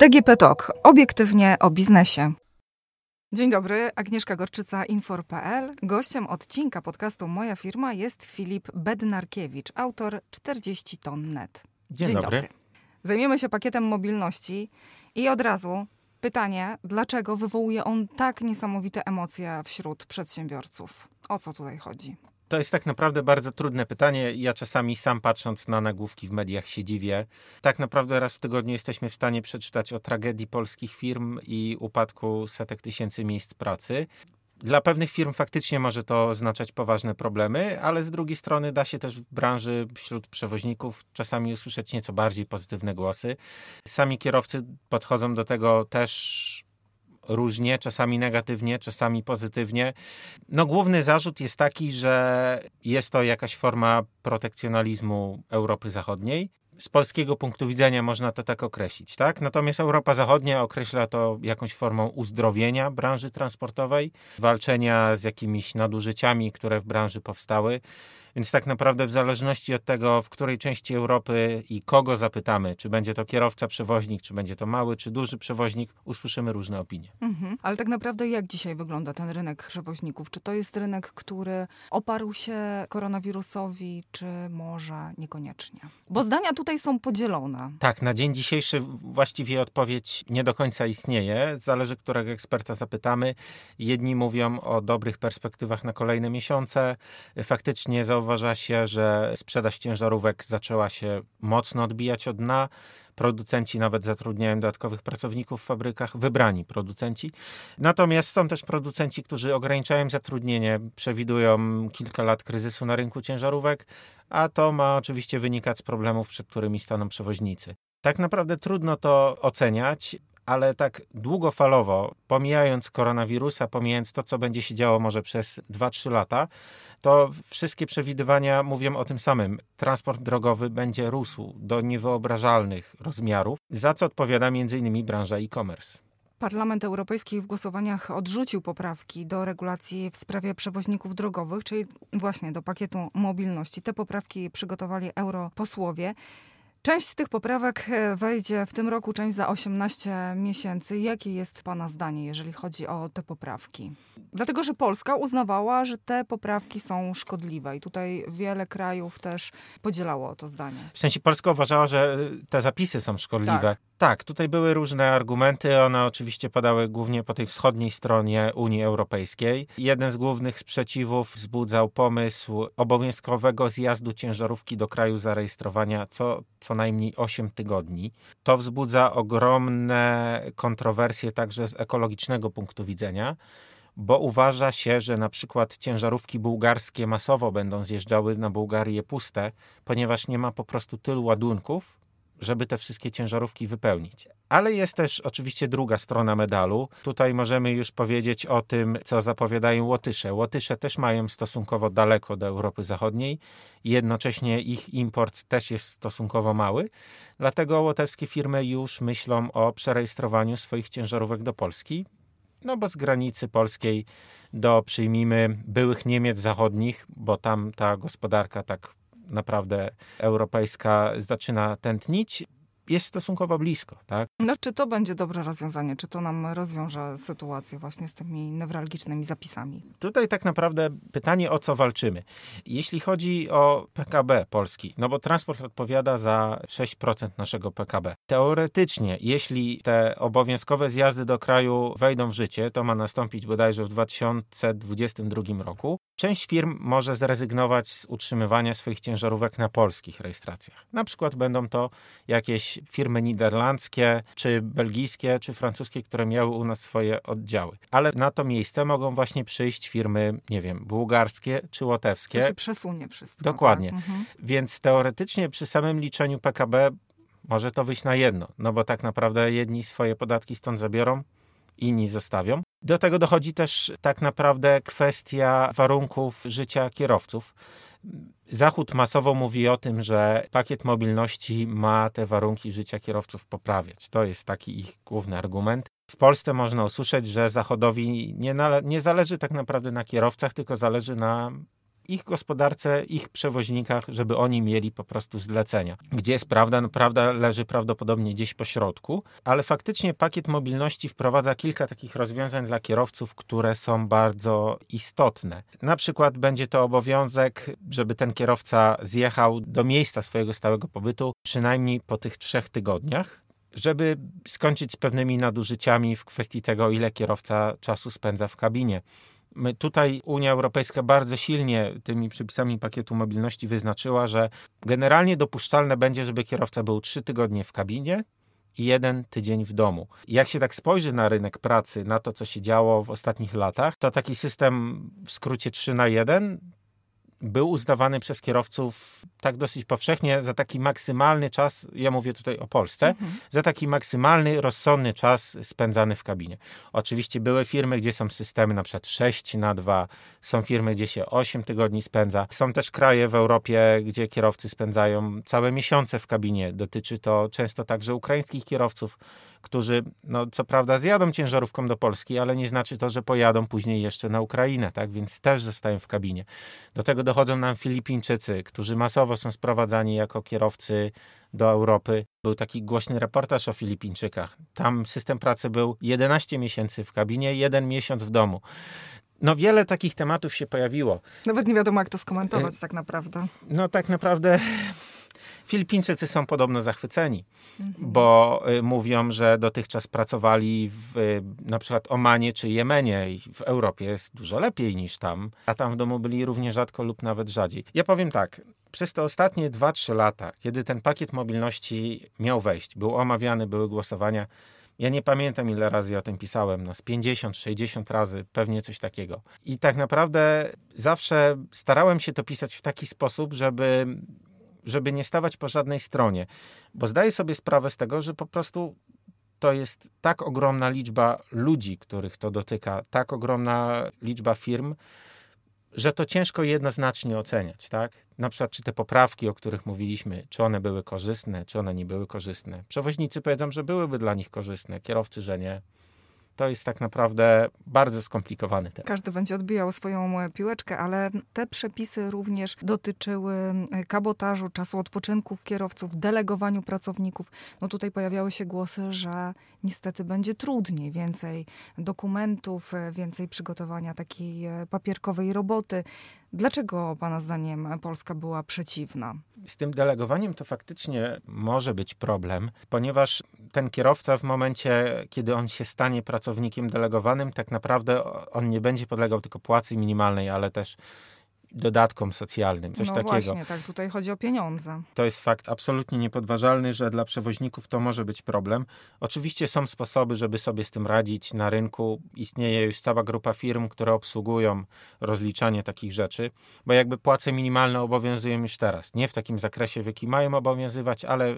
DGP Talk. Obiektywnie o biznesie. Dzień dobry, Agnieszka Gorczyca, Infor.pl. Gościem odcinka podcastu Moja Firma jest Filip Bednarkiewicz, autor 40 ton net. Dzień, Dzień dobry. dobry. Zajmiemy się pakietem mobilności i od razu pytanie, dlaczego wywołuje on tak niesamowite emocje wśród przedsiębiorców? O co tutaj chodzi? To jest tak naprawdę bardzo trudne pytanie. Ja czasami sam patrząc na nagłówki w mediach się dziwię. Tak naprawdę raz w tygodniu jesteśmy w stanie przeczytać o tragedii polskich firm i upadku setek tysięcy miejsc pracy. Dla pewnych firm faktycznie może to oznaczać poważne problemy, ale z drugiej strony da się też w branży wśród przewoźników czasami usłyszeć nieco bardziej pozytywne głosy. Sami kierowcy podchodzą do tego też różnie, czasami negatywnie, czasami pozytywnie. No główny zarzut jest taki, że jest to jakaś forma protekcjonalizmu Europy Zachodniej. Z polskiego punktu widzenia można to tak określić, tak? Natomiast Europa Zachodnia określa to jakąś formą uzdrowienia branży transportowej, walczenia z jakimiś nadużyciami, które w branży powstały. Więc tak naprawdę w zależności od tego, w której części Europy i kogo zapytamy, czy będzie to kierowca, przewoźnik, czy będzie to mały, czy duży przewoźnik, usłyszymy różne opinie. Mhm. Ale tak naprawdę jak dzisiaj wygląda ten rynek przewoźników? Czy to jest rynek, który oparł się koronawirusowi, czy może niekoniecznie? Bo zdania tutaj są podzielone. Tak, na dzień dzisiejszy właściwie odpowiedź nie do końca istnieje. Zależy, którego eksperta zapytamy. Jedni mówią o dobrych perspektywach na kolejne miesiące. Faktycznie zauważyłem, zauważa się, że sprzedaż ciężarówek zaczęła się mocno odbijać od dna. Producenci nawet zatrudniają dodatkowych pracowników w fabrykach, wybrani producenci. Natomiast są też producenci, którzy ograniczają zatrudnienie, przewidują kilka lat kryzysu na rynku ciężarówek, a to ma oczywiście wynikać z problemów, przed którymi staną przewoźnicy. Tak naprawdę trudno to oceniać ale tak długofalowo, pomijając koronawirusa, pomijając to, co będzie się działo może przez 2-3 lata, to wszystkie przewidywania mówią o tym samym. Transport drogowy będzie rósł do niewyobrażalnych rozmiarów, za co odpowiada m.in. branża e-commerce. Parlament Europejski w głosowaniach odrzucił poprawki do regulacji w sprawie przewoźników drogowych, czyli właśnie do pakietu mobilności. Te poprawki przygotowali europosłowie. Część z tych poprawek e, wejdzie w tym roku, część za 18 miesięcy. Jakie jest Pana zdanie, jeżeli chodzi o te poprawki? Dlatego, że Polska uznawała, że te poprawki są szkodliwe i tutaj wiele krajów też podzielało to zdanie. W sensie Polska uważała, że te zapisy są szkodliwe. Tak. Tak, tutaj były różne argumenty. One oczywiście padały głównie po tej wschodniej stronie Unii Europejskiej. Jeden z głównych sprzeciwów wzbudzał pomysł obowiązkowego zjazdu ciężarówki do kraju zarejestrowania co, co najmniej 8 tygodni. To wzbudza ogromne kontrowersje także z ekologicznego punktu widzenia bo uważa się, że na przykład ciężarówki bułgarskie masowo będą zjeżdżały na Bułgarię puste, ponieważ nie ma po prostu tylu ładunków, żeby te wszystkie ciężarówki wypełnić. Ale jest też oczywiście druga strona medalu. Tutaj możemy już powiedzieć o tym, co zapowiadają Łotysze. Łotysze też mają stosunkowo daleko do Europy Zachodniej. Jednocześnie ich import też jest stosunkowo mały. Dlatego łotewskie firmy już myślą o przerejestrowaniu swoich ciężarówek do Polski. No bo z granicy polskiej do przyjmijmy byłych Niemiec zachodnich, bo tam ta gospodarka tak naprawdę europejska zaczyna tętnić, jest stosunkowo blisko. Tak? No, czy to będzie dobre rozwiązanie? Czy to nam rozwiąże sytuację właśnie z tymi newralgicznymi zapisami? Tutaj tak naprawdę pytanie, o co walczymy. Jeśli chodzi o PKB Polski, no bo transport odpowiada za 6% naszego PKB. Teoretycznie, jeśli te obowiązkowe zjazdy do kraju wejdą w życie, to ma nastąpić bodajże w 2022 roku, część firm może zrezygnować z utrzymywania swoich ciężarówek na polskich rejestracjach. Na przykład będą to jakieś firmy niderlandzkie, czy belgijskie, czy francuskie, które miały u nas swoje oddziały. Ale na to miejsce mogą właśnie przyjść firmy, nie wiem, bułgarskie czy łotewskie. To się przesunie wszystko. Dokładnie. Tak? Mhm. Więc teoretycznie przy samym liczeniu PKB może to wyjść na jedno, no bo tak naprawdę jedni swoje podatki stąd zabiorą, inni zostawią. Do tego dochodzi też tak naprawdę kwestia warunków życia kierowców. Zachód masowo mówi o tym, że pakiet mobilności ma te warunki życia kierowców poprawiać. To jest taki ich główny argument. W Polsce można usłyszeć, że Zachodowi nie, nie zależy tak naprawdę na kierowcach, tylko zależy na ich gospodarce, ich przewoźnikach, żeby oni mieli po prostu zlecenia. Gdzie jest prawda? No, prawda leży prawdopodobnie gdzieś po środku, ale faktycznie pakiet mobilności wprowadza kilka takich rozwiązań dla kierowców, które są bardzo istotne. Na przykład będzie to obowiązek, żeby ten kierowca zjechał do miejsca swojego stałego pobytu przynajmniej po tych trzech tygodniach żeby skończyć z pewnymi nadużyciami w kwestii tego, ile kierowca czasu spędza w kabinie. My tutaj Unia Europejska bardzo silnie tymi przepisami pakietu mobilności wyznaczyła, że generalnie dopuszczalne będzie, żeby kierowca był trzy tygodnie w kabinie i jeden tydzień w domu. Jak się tak spojrzy na rynek pracy, na to, co się działo w ostatnich latach, to taki system w skrócie 3 na 1 był uznawany przez kierowców tak dosyć powszechnie za taki maksymalny czas, ja mówię tutaj o Polsce, mhm. za taki maksymalny, rozsądny czas spędzany w kabinie. Oczywiście były firmy, gdzie są systemy na przykład 6 na 2, są firmy, gdzie się 8 tygodni spędza. Są też kraje w Europie, gdzie kierowcy spędzają całe miesiące w kabinie. Dotyczy to często także ukraińskich kierowców, którzy, no co prawda, zjadą ciężarówką do Polski, ale nie znaczy to, że pojadą później jeszcze na Ukrainę, tak? Więc też zostają w kabinie. Do tego dochodzą nam Filipińczycy, którzy masowo są sprowadzani jako kierowcy do Europy. Był taki głośny reportaż o Filipińczykach. Tam system pracy był 11 miesięcy w kabinie, jeden miesiąc w domu. No wiele takich tematów się pojawiło. Nawet nie wiadomo, jak to skomentować tak naprawdę. No tak naprawdę Filipińczycy są podobno zachwyceni, mhm. bo y, mówią, że dotychczas pracowali w y, na przykład Omanie czy Jemenie i w Europie jest dużo lepiej niż tam, a tam w domu byli równie rzadko lub nawet rzadziej. Ja powiem tak, przez te ostatnie 2-3 lata, kiedy ten pakiet mobilności miał wejść, był omawiany, były głosowania, ja nie pamiętam, ile razy o tym pisałem, no z 50, 60 razy, pewnie coś takiego. I tak naprawdę zawsze starałem się to pisać w taki sposób, żeby żeby nie stawać po żadnej stronie, bo zdaję sobie sprawę z tego, że po prostu to jest tak ogromna liczba ludzi, których to dotyka, tak ogromna liczba firm, że to ciężko jednoznacznie oceniać, tak? Na przykład, czy te poprawki, o których mówiliśmy, czy one były korzystne, czy one nie były korzystne. Przewoźnicy powiedzą, że byłyby dla nich korzystne, kierowcy, że nie to jest tak naprawdę bardzo skomplikowany temat. Każdy będzie odbijał swoją e, piłeczkę, ale te przepisy również dotyczyły e, kabotażu, czasu odpoczynków kierowców, delegowaniu pracowników. No tutaj pojawiały się głosy, że niestety będzie trudniej, więcej dokumentów, e, więcej przygotowania takiej papierkowej roboty. Dlaczego Pana zdaniem Polska była przeciwna? Z tym delegowaniem to faktycznie może być problem, ponieważ ten kierowca w momencie, kiedy on się stanie pracownikiem delegowanym, tak naprawdę on nie będzie podlegał tylko płacy minimalnej, ale też dodatkom socjalnym, coś no takiego. właśnie, tak, tutaj chodzi o pieniądze. To jest fakt absolutnie niepodważalny, że dla przewoźników to może być problem. Oczywiście są sposoby, żeby sobie z tym radzić na rynku. Istnieje już cała grupa firm, które obsługują rozliczanie takich rzeczy, bo jakby płace minimalne obowiązują już teraz. Nie w takim zakresie, w jakim mają obowiązywać, ale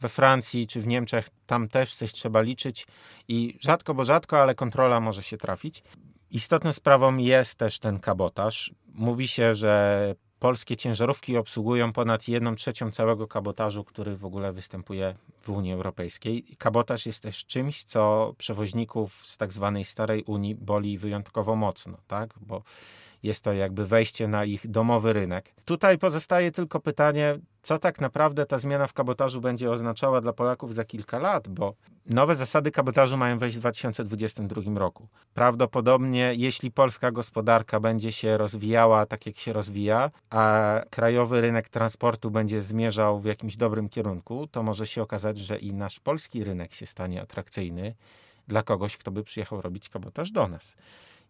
we Francji czy w Niemczech tam też coś trzeba liczyć i rzadko, bo rzadko, ale kontrola może się trafić. Istotną sprawą jest też ten kabotaż. Mówi się, że polskie ciężarówki obsługują ponad 1 trzecią całego kabotażu, który w ogóle występuje w Unii Europejskiej. Kabotaż jest też czymś, co przewoźników z tak zwanej starej Unii boli wyjątkowo mocno, tak? Bo jest to jakby wejście na ich domowy rynek. Tutaj pozostaje tylko pytanie, co tak naprawdę ta zmiana w kabotażu będzie oznaczała dla Polaków za kilka lat, bo nowe zasady kabotażu mają wejść w 2022 roku. Prawdopodobnie, jeśli polska gospodarka będzie się rozwijała tak, jak się rozwija, a krajowy rynek transportu będzie zmierzał w jakimś dobrym kierunku, to może się okazać, że i nasz polski rynek się stanie atrakcyjny dla kogoś, kto by przyjechał robić kabotaż do nas.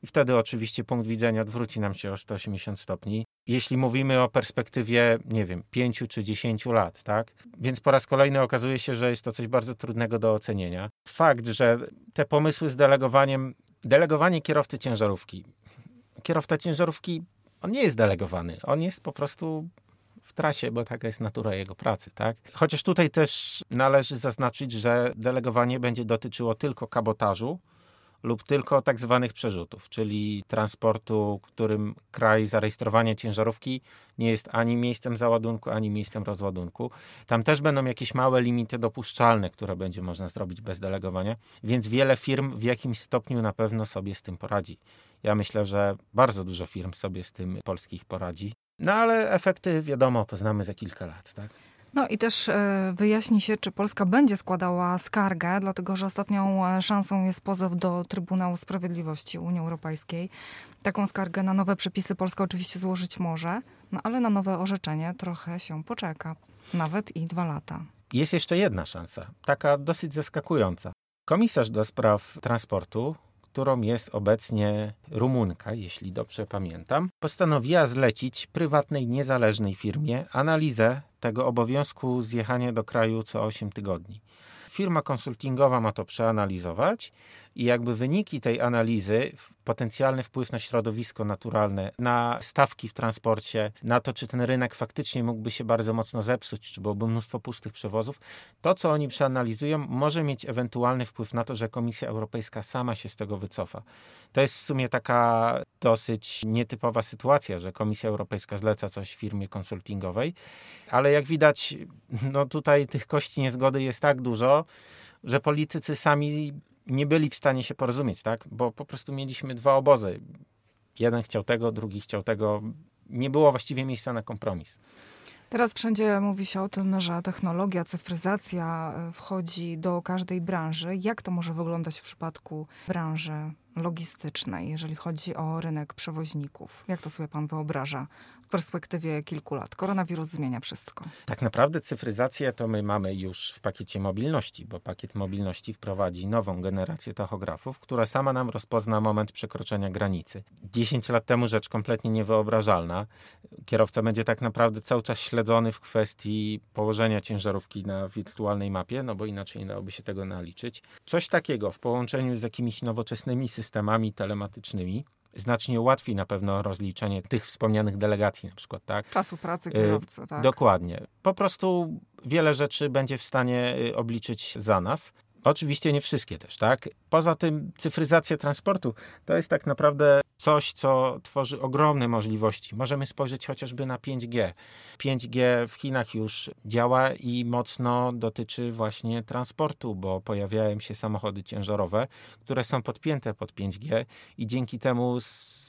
I wtedy oczywiście punkt widzenia odwróci nam się o 180 stopni. Jeśli mówimy o perspektywie, nie wiem, 5 czy 10 lat, tak? Więc po raz kolejny okazuje się, że jest to coś bardzo trudnego do ocenienia. Fakt, że te pomysły z delegowaniem, delegowanie kierowcy ciężarówki. Kierowca ciężarówki, on nie jest delegowany, on jest po prostu w trasie, bo taka jest natura jego pracy, tak? Chociaż tutaj też należy zaznaczyć, że delegowanie będzie dotyczyło tylko kabotażu, lub tylko tak zwanych przerzutów, czyli transportu, którym kraj zarejestrowania ciężarówki nie jest ani miejscem załadunku, ani miejscem rozładunku. Tam też będą jakieś małe limity dopuszczalne, które będzie można zrobić bez delegowania, więc wiele firm w jakimś stopniu na pewno sobie z tym poradzi. Ja myślę, że bardzo dużo firm sobie z tym polskich poradzi. No ale efekty wiadomo, poznamy za kilka lat, tak? No i też e, wyjaśni się, czy Polska będzie składała skargę, dlatego że ostatnią e, szansą jest pozew do Trybunału Sprawiedliwości Unii Europejskiej. Taką skargę na nowe przepisy Polska oczywiście złożyć może, no ale na nowe orzeczenie trochę się poczeka, nawet i dwa lata. Jest jeszcze jedna szansa, taka dosyć zaskakująca. Komisarz do spraw transportu którą jest obecnie Rumunka, jeśli dobrze pamiętam, postanowiła zlecić prywatnej, niezależnej firmie analizę tego obowiązku zjechania do kraju co 8 tygodni. Firma konsultingowa ma to przeanalizować i jakby wyniki tej analizy, potencjalny wpływ na środowisko naturalne, na stawki w transporcie, na to, czy ten rynek faktycznie mógłby się bardzo mocno zepsuć, czy byłoby mnóstwo pustych przewozów, to, co oni przeanalizują, może mieć ewentualny wpływ na to, że Komisja Europejska sama się z tego wycofa. To jest w sumie taka dosyć nietypowa sytuacja, że Komisja Europejska zleca coś firmie konsultingowej, ale jak widać, no tutaj tych kości niezgody jest tak dużo, że politycy sami nie byli w stanie się porozumieć, tak? Bo po prostu mieliśmy dwa obozy. Jeden chciał tego, drugi chciał tego. Nie było właściwie miejsca na kompromis. Teraz wszędzie mówi się o tym, że technologia, cyfryzacja e, wchodzi do każdej branży. Jak to może wyglądać w przypadku branży logistycznej, jeżeli chodzi o rynek przewoźników? Jak to sobie pan wyobraża perspektywie kilku lat. Koronawirus zmienia wszystko. Tak naprawdę cyfryzację to my mamy już w pakiecie mobilności, bo pakiet mobilności wprowadzi nową generację tachografów, która sama nam rozpozna moment przekroczenia granicy. 10 lat temu rzecz kompletnie niewyobrażalna. Kierowca będzie tak naprawdę cały czas śledzony w kwestii położenia ciężarówki na wirtualnej mapie, no bo inaczej nie dałoby się tego naliczyć. Coś takiego w połączeniu z jakimiś nowoczesnymi systemami telematycznymi znacznie łatwiej na pewno rozliczenie tych wspomnianych delegacji na przykład, tak? Czasu pracy kierowcy, tak. Dokładnie. Po prostu wiele rzeczy będzie w stanie y, obliczyć za nas. Oczywiście nie wszystkie też, tak? Poza tym cyfryzacja transportu to jest tak naprawdę coś, co tworzy ogromne możliwości. Możemy spojrzeć chociażby na 5G. 5G w Chinach już działa i mocno dotyczy właśnie transportu, bo pojawiają się samochody ciężarowe, które są podpięte pod 5G i dzięki temu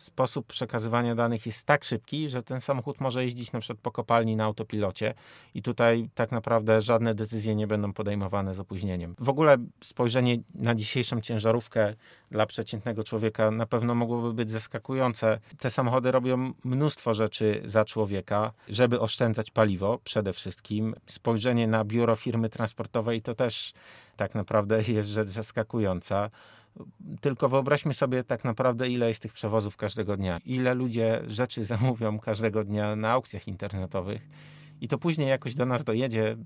sposób przekazywania danych jest tak szybki, że ten samochód może jeździć na przykład po kopalni na autopilocie i tutaj tak naprawdę żadne decyzje nie będą podejmowane z opóźnieniem. W ogóle spojrzenie na dzisiejszą ciężarówkę dla przeciętnego człowieka na pewno mogłoby być zaskakujące. Te samochody robią mnóstwo rzeczy za człowieka, żeby oszczędzać paliwo przede wszystkim. Spojrzenie na biuro firmy transportowej to też tak naprawdę jest rzecz zaskakująca. Tylko wyobraźmy sobie tak naprawdę, ile jest tych przewozów każdego dnia, ile ludzie rzeczy zamówią każdego dnia na aukcjach internetowych i to później jakoś do nas dojedzie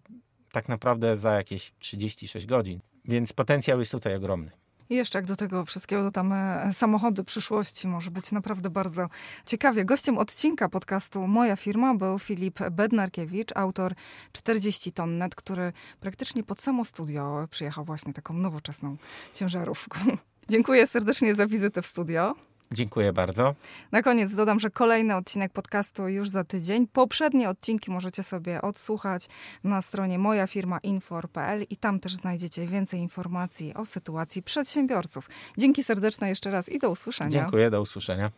tak naprawdę za jakieś 36 godzin. Więc potencjał jest tutaj ogromny. I jeszcze jak do tego wszystkiego dodamy samochody przyszłości, może być naprawdę bardzo ciekawie. Gościem odcinka podcastu Moja Firma był Filip Bednarkiewicz, autor 40 ton net, który praktycznie pod samo studio przyjechał właśnie taką nowoczesną ciężarówką. Dziękuję serdecznie za wizytę w studio. Dziękuję bardzo. Na koniec dodam, że kolejny odcinek podcastu już za tydzień. Poprzednie odcinki możecie sobie odsłuchać na stronie moja firma infor.pl i tam też znajdziecie więcej informacji o sytuacji przedsiębiorców. Dzięki serdeczne jeszcze raz i do usłyszenia. Dziękuję, do usłyszenia.